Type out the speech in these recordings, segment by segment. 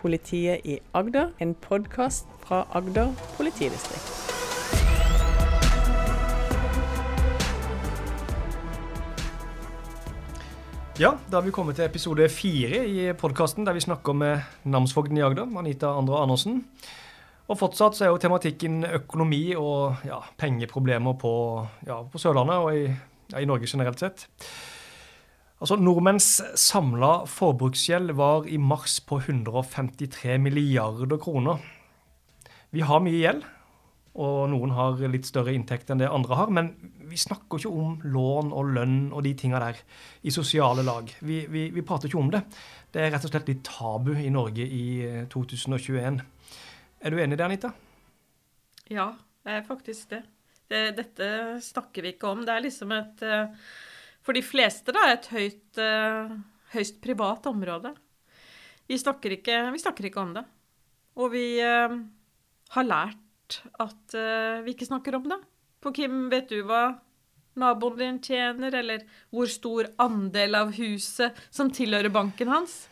Politiet i Agder, en podkast fra Agder politidistrikt. Ja, da har vi kommet til episode fire i podkasten der vi snakker med namsfogden i Agder, Anita Andra Andersen. Og fortsatt så er jo tematikken økonomi og ja, pengeproblemer på, ja, på, Sørlandet og i, ja, i, Norge generelt sett. Altså, Nordmenns samla forbruksgjeld var i mars på 153 milliarder kroner. Vi har mye gjeld, og noen har litt større inntekt enn det andre har. Men vi snakker ikke om lån og lønn og de tinga der i sosiale lag. Vi, vi, vi, prater ikke om det. Det er rett og slett litt tabu i Norge i 2021. Eh, er du enig i det, Anita? Ja, det er faktisk det. det. Dette snakker vi ikke om. Det er liksom et eh, For de fleste, da, et høyt, eh, høyst privat område. Vi snakker, ikke, vi snakker ikke om det. Og vi har lært at uh, vi ikke snakker om det. For Kim, vet du hva naboen din tjener, eller hvor stor andel av huset som tilhører banken hans?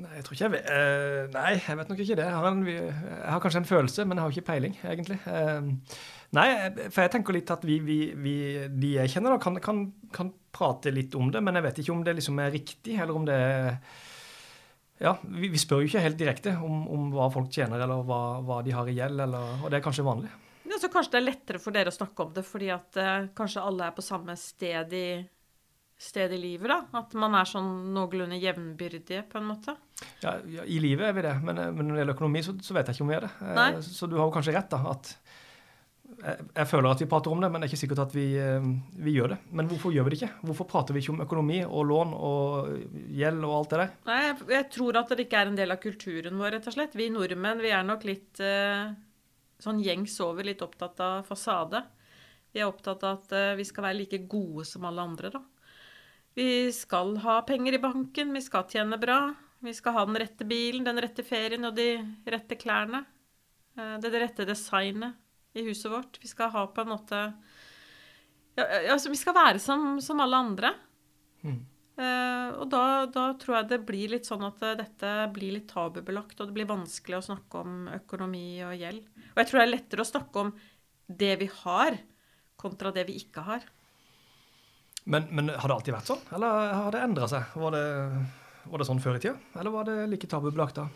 Nei, jeg tror ikke jeg vet uh, Nei, jeg vet nok ikke det. Jeg har, en, jeg har, kanskje en følelse, men jeg har ikke peiling, egentlig. Uh, nei, for jeg tenker litt at vi, vi, vi de jeg kjenner, da, kan, kan, kan, prate litt om det, men jeg vet ikke om det liksom er riktig, eller om det er ja, vi, vi, spør jo ikke helt direkte om, om hva folk tjener, eller hva, hva de har i gjeld, eller, og det er kanskje vanlig. Ja, så Kanskje det er lettere for dere å snakke om det fordi at eh, kanskje alle er på samme sted i, sted i livet? da? At man er sånn noenlunde jevnbyrdige, på en måte? Ja, ja, i livet er vi det, men, men når det gjelder økonomi, så, så, vet jeg ikke om vi er det. Nei. så du har jo kanskje rett, da. at jeg, jeg, føler at vi prater om det, men det er ikke sikkert at vi, eh, vi, gjør det. Men hvorfor gjør vi det ikke? Hvorfor prater vi ikke om økonomi og lån og gjeld og alt det der? Nei, jeg, jeg tror at det ikke er en del av kulturen vår, rett og slett. Vi nordmenn vi er nok litt sånn gjengs over, litt opptatt av fasade. Vi er opptatt av at vi skal være like gode som alle andre, da. Vi skal ha penger i banken, vi skal tjene bra. Vi skal ha den rette bilen, den rette ferien og de rette klærne. Uh, det, rette designet i huset vårt. Vi skal ha på en måte ja, altså, Vi skal være som, som alle andre. Mm. Uh, og da, da, tror jeg det blir litt sånn at uh, dette blir litt tabubelagt, og det blir vanskelig å snakke om økonomi og gjeld. Og jeg tror det er lettere å snakke om det vi har, kontra det vi ikke har. Men, men har det alltid vært sånn, eller har det endra seg? Var det, var det sånn før i tida, eller var det like tabubelagt da?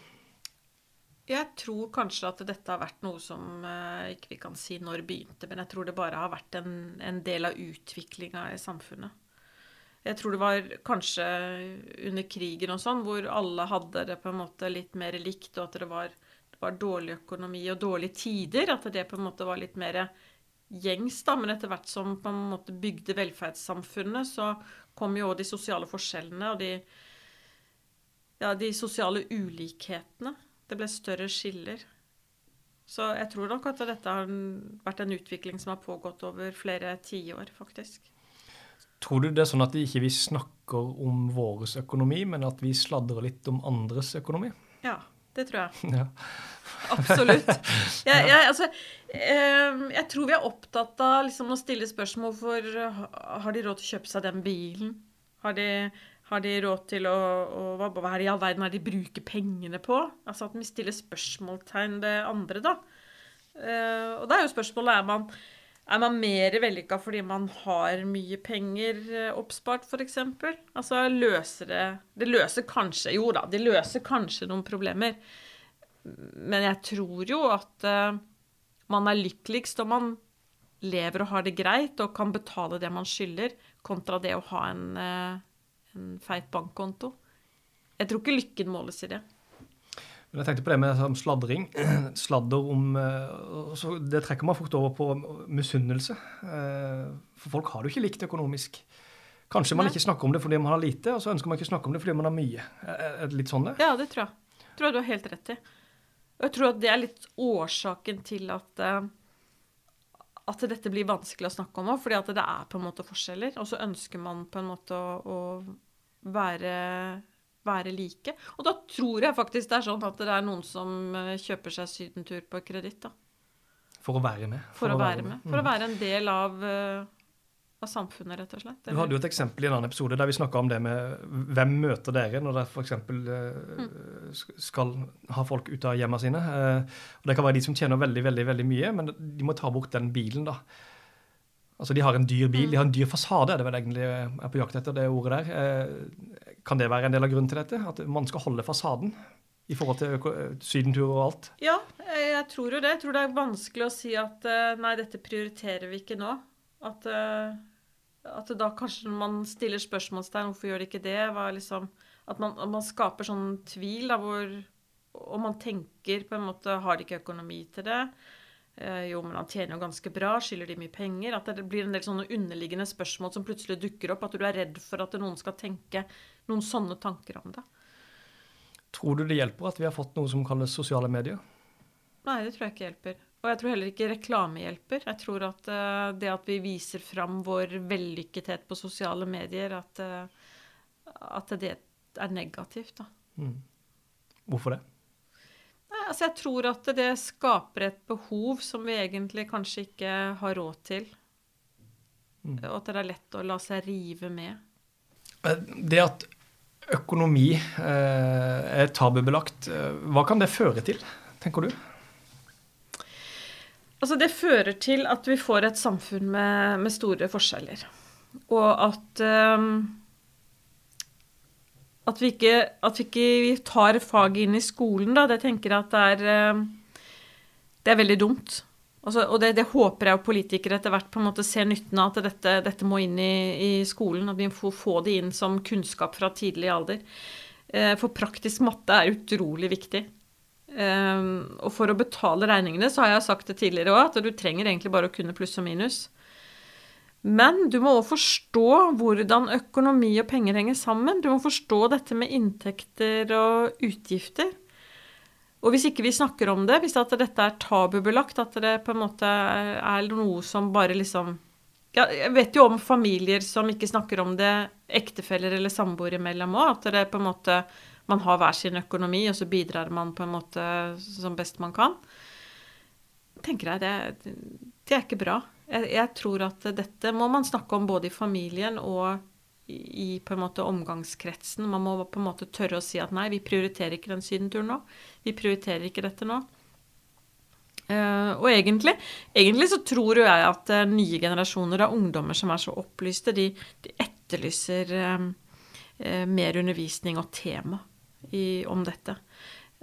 Jeg tror kanskje at dette har vært noe som eh, ikke vi kan si når begynte, men jeg tror det bare har vært en, en del av utviklinga i samfunnet. Jeg tror det var kanskje under krigen og sånn, hvor alle hadde det på en måte litt mer likt, og at det var, det var dårlig økonomi og dårlige tider. At det på en måte var litt mer gjengs, da. Men etter hvert som på en måte bygde velferdssamfunnet, så kom jo òg de sosiale forskjellene og de, ja, de sosiale ulikhetene. Det ble større skiller. Så jeg tror nok at dette har vært en utvikling som har pågått over flere tiår, faktisk. Tror du det er sånn at ikke vi snakker om vår økonomi, men at vi sladrer litt om andres økonomi? Ja, det tror jeg. Ja. Absolutt. Jeg, jeg, altså, ehm, jeg, tror vi er opptatt av liksom, å stille spørsmål for Har de råd til å kjøpe seg den bilen? Har de har de råd til å, å hva, hva er det i all verden er de bruker pengene på? Altså at vi stiller spørsmålstegn ved andre, da. Uh, og da er jo spørsmålet er man, er man mer vellykka fordi man har mye penger eh, oppspart, f.eks.? Altså løser det Det løser kanskje Jo da, det løser kanskje noen problemer. Men jeg tror jo at uh, man er lykkeligst om man lever og har det greit og kan betale det man skylder, kontra det å ha en uh, en feit bankkonto. Jeg tror ikke lykken måles i det. Jeg tenkte på det med sånn sladring. Sladder om eh, Det trekker man fort over på misunnelse. Eh, for folk har det jo ikke likt økonomisk. Kanskje man ikke snakker om det fordi man har lite, og så ønsker man ikke snakke om det fordi man har mye. Er det litt sånn det? Ja, det tror jeg. Jeg tror du har helt rett i. Og jeg tror at det er litt årsaken til at uh, at dette blir vanskelig å snakke om òg, fordi at det er på en måte forskjeller. Og så ønsker man på en måte å, å være, være, like. Og da tror jeg faktisk det er sånn at det er noen som eh, kjøper seg sydentur på kreditt. For å være med. For, for å, være med. med. For mm. å være en del av, eh, av samfunnet, rett og slett. Du hadde jo et eksempel i en annen episode der vi snakka om det med hvem møter dere når dere f.eks. Eh, mm. skal ha folk ut av hjemmene sine. Og Det kan være de som tjener veldig veldig, veldig mye, men de må ta bort den bilen, da. Altså De har en dyr bil, mm. de har en dyr fasade, er det vel egentlig jeg er på jakt etter det ordet der. Eh, kan det være en del av grunnen til dette? At man skal holde fasaden? I forhold til sydentur og alt? Ja, jeg tror jo det. Jeg tror det er vanskelig å si at nei, dette prioriterer vi ikke nå. At at da kanskje man stiller spørsmålstegn hvorfor gjør de ikke det? Liksom, at, man, at, man, skaper sånn tvil da, hvor Og man tenker på en måte Har de ikke økonomi til det? Eh, jo, men han tjener jo ganske bra. Skylder de mye penger? At det blir en del sånne underliggende spørsmål som plutselig dukker opp. At du er redd for at noen skal tenke noen sånne tanker om det. Tror du det hjelper at vi har fått noe som kalles sosiale medier? Nei, det tror jeg ikke hjelper. Og jeg tror heller ikke reklame hjelper. Jeg tror at uh, det at vi viser fram vår vellykkethet på sosiale medier, at, uh, at det er negativt, da. Mm. Hvorfor det? Altså jeg tror at det skaper et behov som vi egentlig kanskje ikke har råd til. Mm. Og at det er lett å la seg rive med. Eh, det at økonomi eh, er tabubelagt, hva kan det føre til, tenker du? Altså, det fører til at vi får et samfunn med, med store forskjeller. Og at um, at vi, ikke, at vi ikke tar faget inn i skolen, da. Det tenker jeg at det er, um, det er veldig dumt. Altså, og det, det, håper jeg politikere etter hvert på en måte ser nytten av, at dette, dette må inn i, i, skolen. At vi får få det inn som kunnskap fra tidlig alder. Eh, for praktisk matte er utrolig viktig. Um, og for å betale regningene, så har jeg sagt det tidligere òg, at du trenger egentlig bare å kunne pluss og minus. Men du må òg forstå hvordan økonomi og penger henger sammen. Du må forstå dette med inntekter og utgifter. Og hvis ikke vi snakker om det, hvis at dette er tabubelagt, at det på en måte er noe som bare liksom ja, Jeg vet jo om familier som ikke snakker om det, ektefeller eller samboere imellom òg, at det på en måte man har hver sin økonomi, og så bidrar man på en måte som best man kan. tenker jeg det, det er ikke bra. Jeg, jeg, tror at dette må man snakke om både i familien og i, på en måte omgangskretsen. Man må på en måte tørre å si at nei, vi prioriterer ikke den sydenturen nå. Vi prioriterer ikke dette nå. Uh, og egentlig, egentlig, så tror jo jeg at uh, nye generasjoner av ungdommer som er så opplyste, de, de etterlyser uh, mer undervisning og tema i, om dette.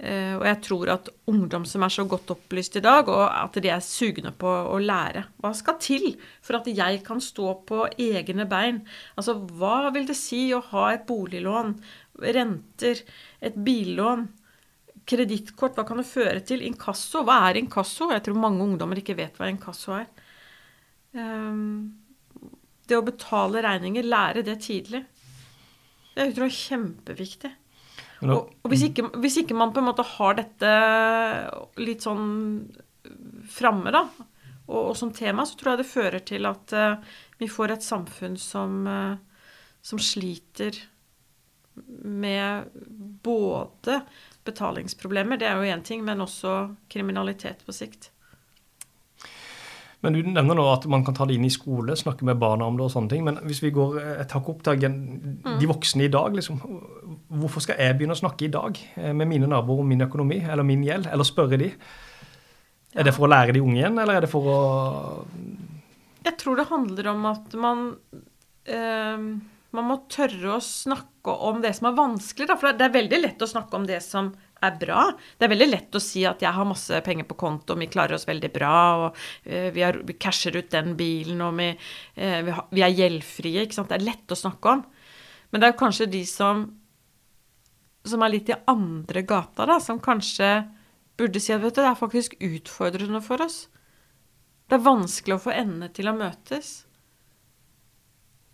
Uh, og jeg tror at ungdom som er så godt opplyst i dag, og at de er sugne på å lære Hva skal til for at jeg kan stå på egne bein? Altså, hva vil det si å ha et boliglån, renter, et billån, kredittkort? Hva kan det føre til? Inkasso, hva er inkasso? Jeg tror mange ungdommer ikke vet hva inkasso er. Um, det å betale regninger, lære det tidlig. Det er jeg kjempeviktig. Og, og hvis, ikke, hvis, ikke, man på en måte har dette litt sånn framme, da, og, og, som tema, så tror jeg det fører til at uh, vi får et samfunn som, uh, som sliter med både betalingsproblemer, det er jo én ting, men også kriminalitet på sikt. Men Du nevner nå at man kan ta det inn i skole, snakke med barna om det og sånne ting. Men hvis vi går et hakk opp til mm. de voksne i dag, liksom, hvorfor skal jeg begynne å snakke i dag eh, med mine naboer om min økonomi eller min gjeld, eller spørre de? Er det for å lære de unge igjen, eller er det for å Jeg tror det handler om at man øh, man må tørre å snakke om det som er vanskelig. Da. For det er veldig lett å snakke om det som er bra. Det er veldig lett å si at jeg har masse penger på konto, vi klarer oss veldig bra, og uh, vi, har, vi, casher ut den bilen, og vi, uh, vi, har, vi er gjeldfrie. ikke sant? Det er lett å snakke om. Men det er kanskje de som, som er litt i andre gata, da, som kanskje burde si at vet du, det er faktisk utfordrende for oss. Det er vanskelig å få endene til å møtes.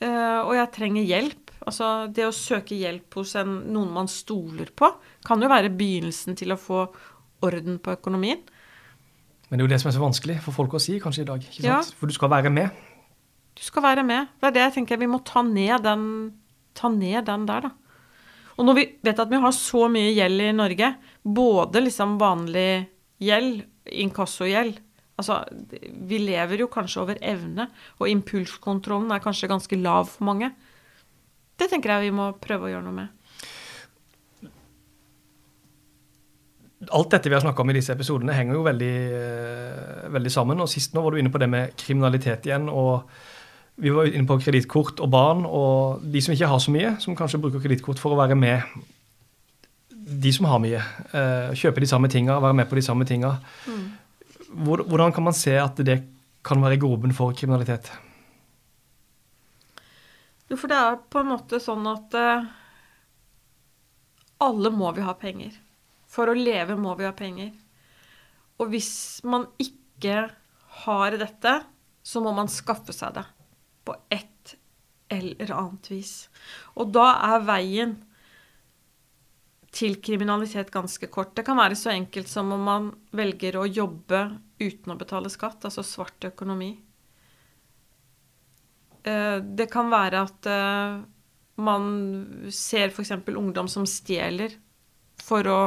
Uh, og jeg trenger hjelp. Altså, det å søke hjelp hos en, noen man stoler på, kan jo være begynnelsen til å få orden på økonomien. Men det er jo det som er så vanskelig for folk å si kanskje i dag. ikke sant? Ja. For du skal være med. Du skal være med. Det er det jeg tenker. Vi må ta ned den, ta ned den der, da. Og når vi vet at vi har så mye gjeld i Norge, både liksom vanlig gjeld, inkassogjeld Altså, vi lever jo kanskje over evne, og impulskontrollen er kanskje ganske lav for mange. Det tenker jeg vi må prøve å gjøre noe med. Alt dette vi har snakka om i disse episodene, henger jo veldig, eh, veldig, sammen. og Sist nå var du inne på det med kriminalitet igjen. og Vi var inne på kredittkort og barn. Og de som ikke har så mye, som kanskje bruker kredittkort for å være med de som har mye. Eh, kjøpe de samme tinga, være med på de samme tinga. Mm. Hvordan kan man se at det kan være groben for kriminalitet? Jo, for det er på en måte sånn at uh, alle må vi ha penger. For å leve må vi ha penger. Og hvis man ikke har dette, så må man skaffe seg det på et eller annet vis. Og da er veien til kriminalitet ganske kort. Det kan være så enkelt som om man velger å jobbe uten å betale skatt, altså svart økonomi. Eh, det kan være at eh, man ser f.eks. ungdom som stjeler for å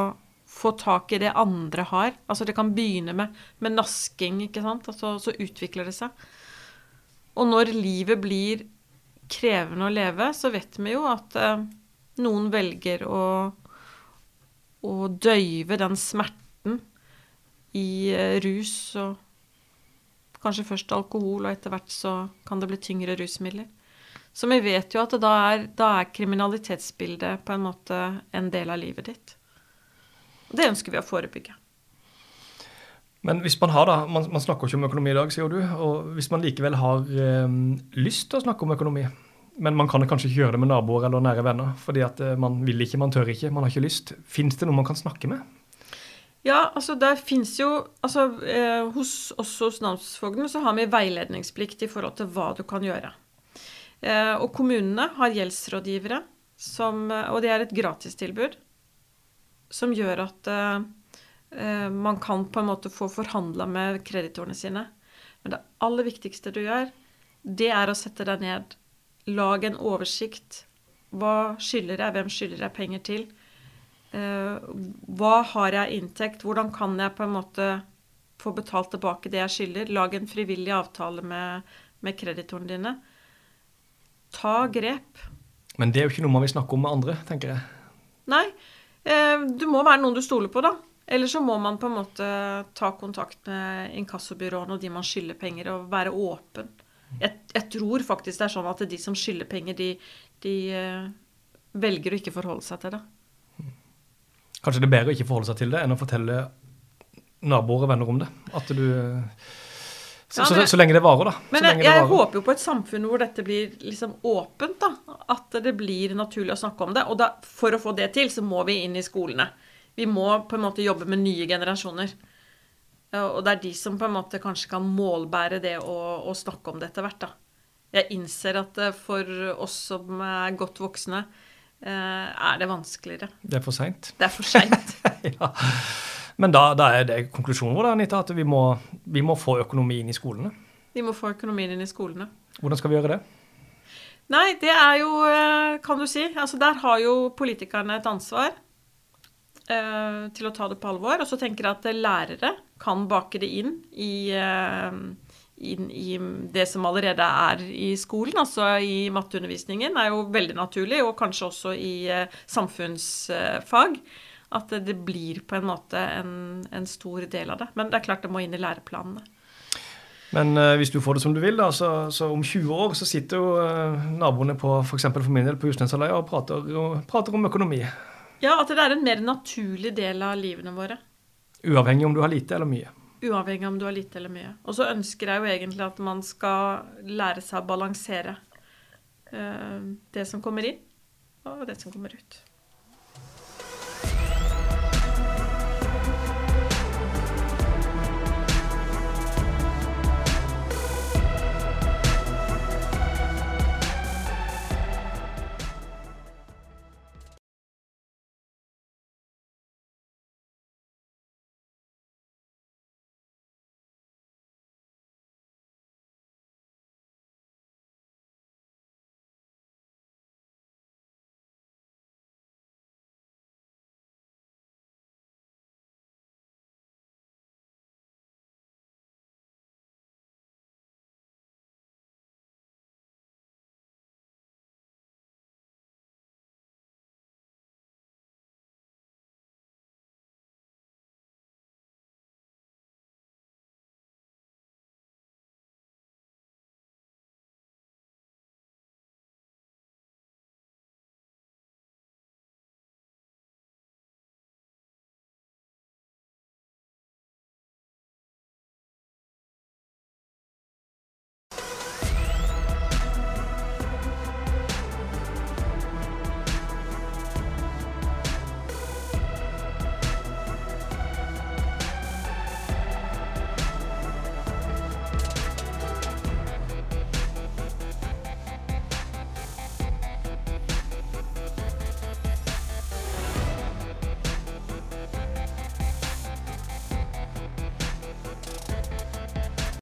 få tak i det andre har. Altså det kan begynne med, med nasking, ikke sant. Altså, så utvikler det seg. Og når livet blir krevende å leve, så vet vi jo at eh, noen velger å, å døyve den smerten i eh, rus og kanskje først alkohol, og etter hvert så kan det bli tyngre rusmidler. Så vi vet jo at da er, da er kriminalitetsbildet på en måte en del av livet ditt. Det ønsker vi å forebygge. Men hvis man har da, man, man snakker ikke om økonomi i dag, sier du. og Hvis man likevel har eh, lyst til å snakke om økonomi, men man kan kanskje ikke gjøre det med naboer eller nære venner fordi at eh, man vil ikke, man tør ikke, man har ikke lyst. Fins det noe man kan snakke med? Ja, altså der fins jo altså eh, Hos oss hos namsfogden så har vi veiledningsplikt i forhold til hva du kan gjøre. Eh, og kommunene har gjeldsrådgivere, som, eh, og det er et gratistilbud som gjør at eh, man kan på en måte få forhandla med kreditorene sine. Men det aller viktigste du gjør, det er å sette deg ned. Lag en oversikt. Hva skylder jeg? Hvem skylder jeg penger til? Uh, hva har jeg inntekt? Hvordan kan jeg på en måte få betalt tilbake det jeg skylder? Lag en frivillig avtale med, med kreditorene dine. Ta grep. Men det er jo ikke noe man vil snakke om med andre, tenker jeg. Nei, Eh, du må være noen du stoler på, da. Eller så må man på en måte ta kontakt med inkassobyråene og de man skylder penger, og være åpen. Jeg, jeg, tror faktisk det er sånn at de som skylder penger, de, de uh, velger å ikke forholde seg til det. Kanskje det er bedre å ikke forholde seg til det enn å fortelle naboer og venner om det? At du så, ja, men, så, så, lenge det varer, da. Men jeg, jeg håper jo på et samfunn hvor dette blir liksom åpent. da, At det blir naturlig å snakke om det. Og da, for å få det til, så må vi inn i skolene. Vi må på en måte jobbe med nye generasjoner. Og det er de som på en måte kanskje kan målbære det å, å snakke om det etter hvert. da. Jeg innser at for oss som er godt voksne, eh, er det vanskeligere. Det er for seint? Det er for seint. ja. Men da, da, er det konklusjonen vår Anita, at vi må, vi må få økonomien i skolene. Vi må få økonomien inn i skolene. Hvordan skal vi gjøre det? Nei, det er jo, eh, kan du si Altså, der har jo politikerne et ansvar eh, til å ta det på alvor. Og så tenker jeg at lærere kan bake det inn i, eh, inn i det som allerede er i skolen. Altså i matteundervisningen er jo veldig naturlig, og kanskje også i eh, samfunnsfag at det blir på en måte en, en, stor del av det. Men det er klart det må inn i læreplanene. Men uh, hvis du får det som du vil, da, så, så om 20 år så sitter jo uh, naboene på f.eks. For, for min del på Husneshalvøya og prater, og prater om økonomi. Ja, at det er en mer naturlig del av livene våre. Uavhengig om du har lite eller mye. Uavhengig om du har lite eller mye. Og så ønsker jeg jo egentlig at man skal lære seg å balansere uh, det som kommer inn, og det som kommer ut.